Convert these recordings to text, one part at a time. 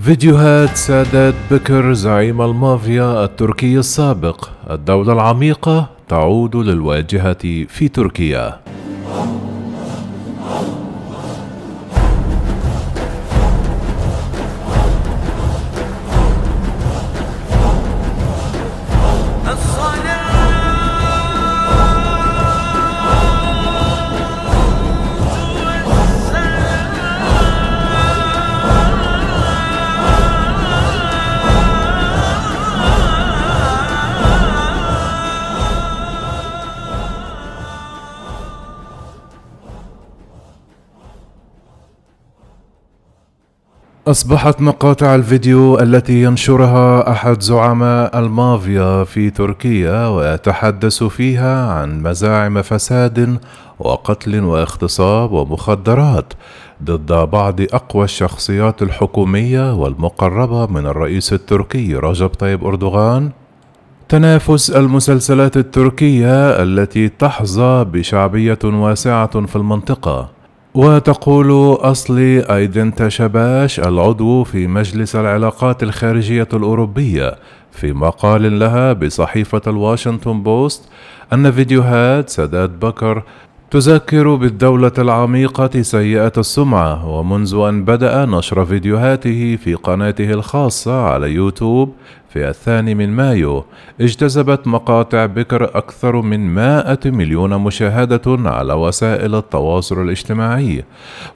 فيديوهات سادات بكر زعيم المافيا التركي السابق. الدولة العميقة تعود للواجهة في تركيا. أصبحت مقاطع الفيديو التي ينشرها أحد زعماء المافيا في تركيا ويتحدث فيها عن مزاعم فساد وقتل واغتصاب ومخدرات ضد بعض أقوى الشخصيات الحكومية والمقربة من الرئيس التركي رجب طيب أردوغان. تنافس المسلسلات التركية التي تحظى بشعبية واسعة في المنطقة. وتقول أصلي أيدنتا شباش العضو في مجلس العلاقات الخارجية الأوروبية. في مقال لها بصحيفة الواشنطن بوست أن فيديوهات سادات بكر تذكر بالدولة العميقة سيئة السمعة ومنذ أن بدأ نشر فيديوهاته في قناته الخاصة على يوتيوب في الثاني من مايو اجتذبت مقاطع بكر أكثر من 100 مليون مشاهدة على وسائل التواصل الاجتماعي.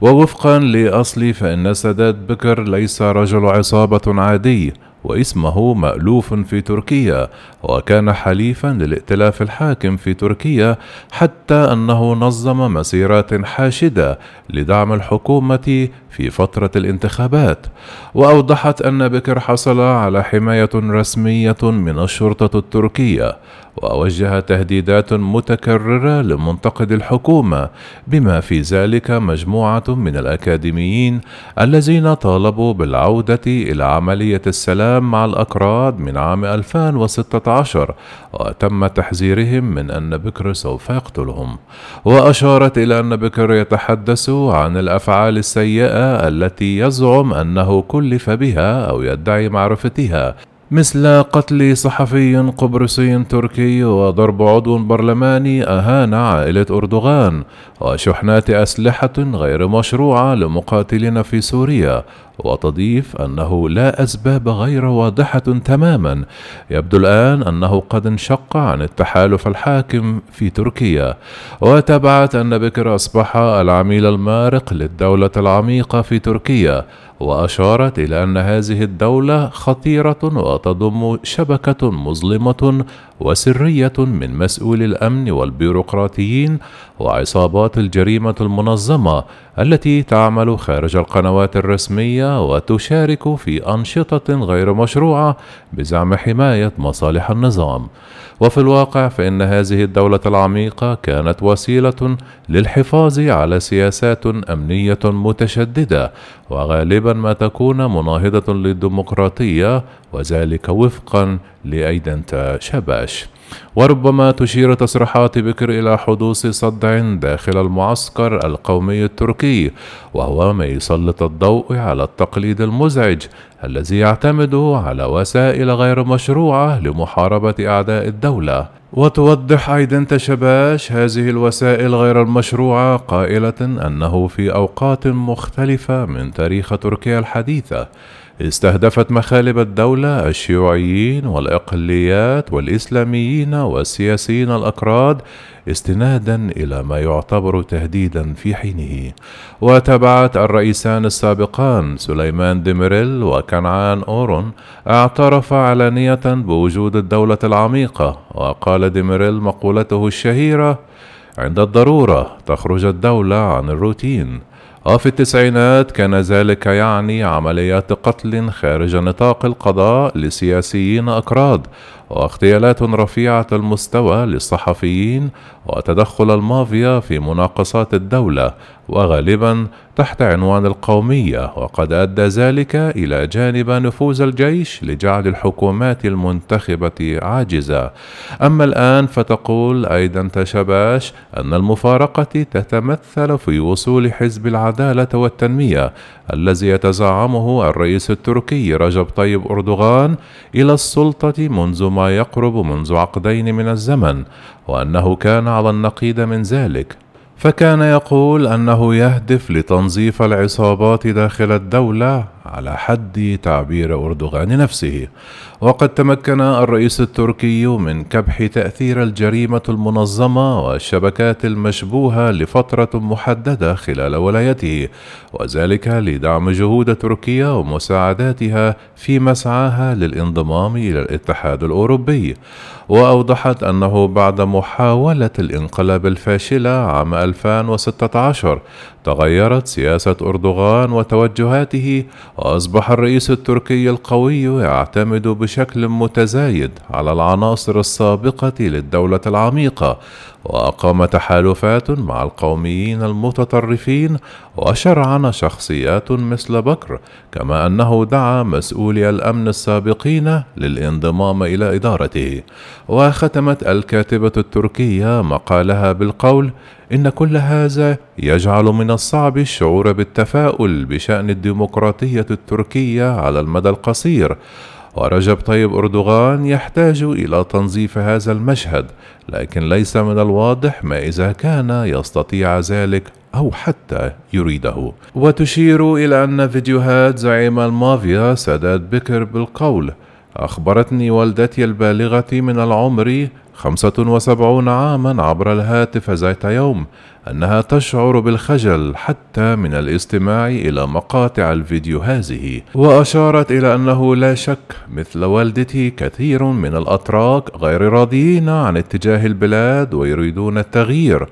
ووفقا لأصلي فإن سادات بكر ليس رجل عصابة عادي. واسمه مألوف في تركيا وكان حليفا للائتلاف الحاكم في تركيا حتى أنه نظم مسيرات حاشدة لدعم الحكومة في فترة الانتخابات. وأوضحت أن بكر حصل على حماية رسمية من الشرطة التركية ووجه تهديدات متكررة لمنتقد الحكومة بما في ذلك مجموعة من الأكاديميين الذين طالبوا بالعودة إلى عملية السلام مع الأكراد من عام 2016 وتم تحذيرهم من أن بكر سوف يقتلهم. وأشارت إلى أن بكر يتحدث عن الأفعال السيئة التي يزعم أنه كلف بها أو يدعي معرفتها مثل قتل صحفي قبرصي تركي وضرب عضو برلماني أهان عائلة أردوغان وشحنات أسلحة غير مشروعة لمقاتلين في سوريا وتضيف أنه لا أسباب غير واضحة تماما. يبدو الآن أنه قد انشق عن التحالف الحاكم في تركيا وتابعت أن بكر أصبح العميل المارق للدولة العميقة في تركيا وأشارت إلى أن هذه الدولة خطيرة وتضم شبكة مظلمة وسرية من مسؤولي الأمن والبيروقراطيين وعصابات الجريمة المنظمة التي تعمل خارج القنوات الرسمية وتشارك في أنشطة غير مشروعة بزعم حماية مصالح النظام. وفي الواقع فإن هذه الدولة العميقة كانت وسيلة للحفاظ على سياسات أمنية متشددة وغالبا ما تكون مناهضة للديمقراطية وذلك وفقا لأيدنتا شباش. وربما تشير تصريحات بكر إلى حدوث صدع داخل المعسكر القومي التركي وهو ما يسلط الضوء على التقليد المزعج الذي يعتمد على وسائل غير مشروعة لمحاربة أعداء الدولة. وتوضح أيضا تشباش هذه الوسائل غير المشروعة قائلة أنه في أوقات مختلفة من تاريخ تركيا الحديثة استهدفت مخالب الدولة الشيوعيين والأقليات والإسلاميين والسياسيين الأكراد استنادا إلى ما يعتبر تهديدا في حينه. وتابعت الرئيسان السابقان سليمان ديميريل وكنعان إيفرين اعترف علانية بوجود الدولة العميقة وقال ديميريل مقولته الشهيرة عند الضرورة تخرج الدولة عن الروتين وفي التسعينات كان ذلك يعني عمليات قتل خارج نطاق القضاء لسياسيين أكراد واغتيالات رفيعة المستوى للصحفيين وتدخل المافيا في مناقصات الدولة وغالبا تحت عنوان القومية وقد أدى ذلك إلى جانب نفوذ الجيش لجعل الحكومات المنتخبة عاجزة. أما الآن فتقول أيضا تشباش أن المفارقة تتمثل في وصول حزب العدالة والتنمية الذي يتزعمه الرئيس التركي رجب طيب أردوغان إلى السلطة منذ ما يقرب منذ عقدين من الزمن وأنه كان على النقيض من ذلك. فكان يقول أنه يهدف لتنظيف العصابات داخل الدولة. على حد تعبير أردوغان نفسه. وقد تمكن الرئيس التركي من كبح تأثير الجريمة المنظمة والشبكات المشبوهة لفترة محددة خلال ولايته وذلك لدعم جهود تركيا ومساعداتها في مسعاها للانضمام إلى الاتحاد الأوروبي. وأوضحت أنه بعد محاولة الانقلاب الفاشلة عام 2016 تغيرت سياسة أردوغان وتوجهاته وأصبح الرئيس التركي القوي يعتمد بشكل متزايد على العناصر السابقة للدولة العميقة وأقام تحالفات مع القوميين المتطرفين وشرعن شخصيات مثل بكر كما أنه دعا مسؤولي الأمن السابقين للانضمام إلى إدارته. وختمت الكاتبة التركية مقالها بالقول إن كل هذا يجعل من الصعب الشعور بالتفاؤل بشأن الديمقراطية التركية على المدى القصير ورجب طيب أردوغان يحتاج إلى تنظيف هذا المشهد لكن ليس من الواضح ما إذا كان يستطيع ذلك أو حتى يريده. وتشير إلى أن فيديوهات زعيم المافيا سداد بكر بالقول أخبرتني والدتي البالغة من العمر خمسة وسبعون عاما عبر الهاتف ذات يوم أنها تشعر بالخجل حتى من الاستماع إلى مقاطع الفيديو هذه وأشارت إلى أنه لا شك مثل والدتي كثير من الأتراك غير راضيين عن اتجاه البلاد ويريدون التغيير.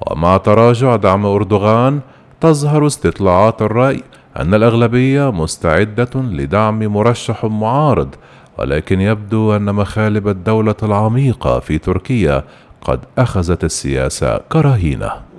ومع تراجع دعم أردوغان تظهر استطلاعات الرأي أن الأغلبية مستعدة لدعم مرشح معارض ولكن يبدو أن مخالب الدولة العميقة في تركيا قد أخذت السياسة كرهينة.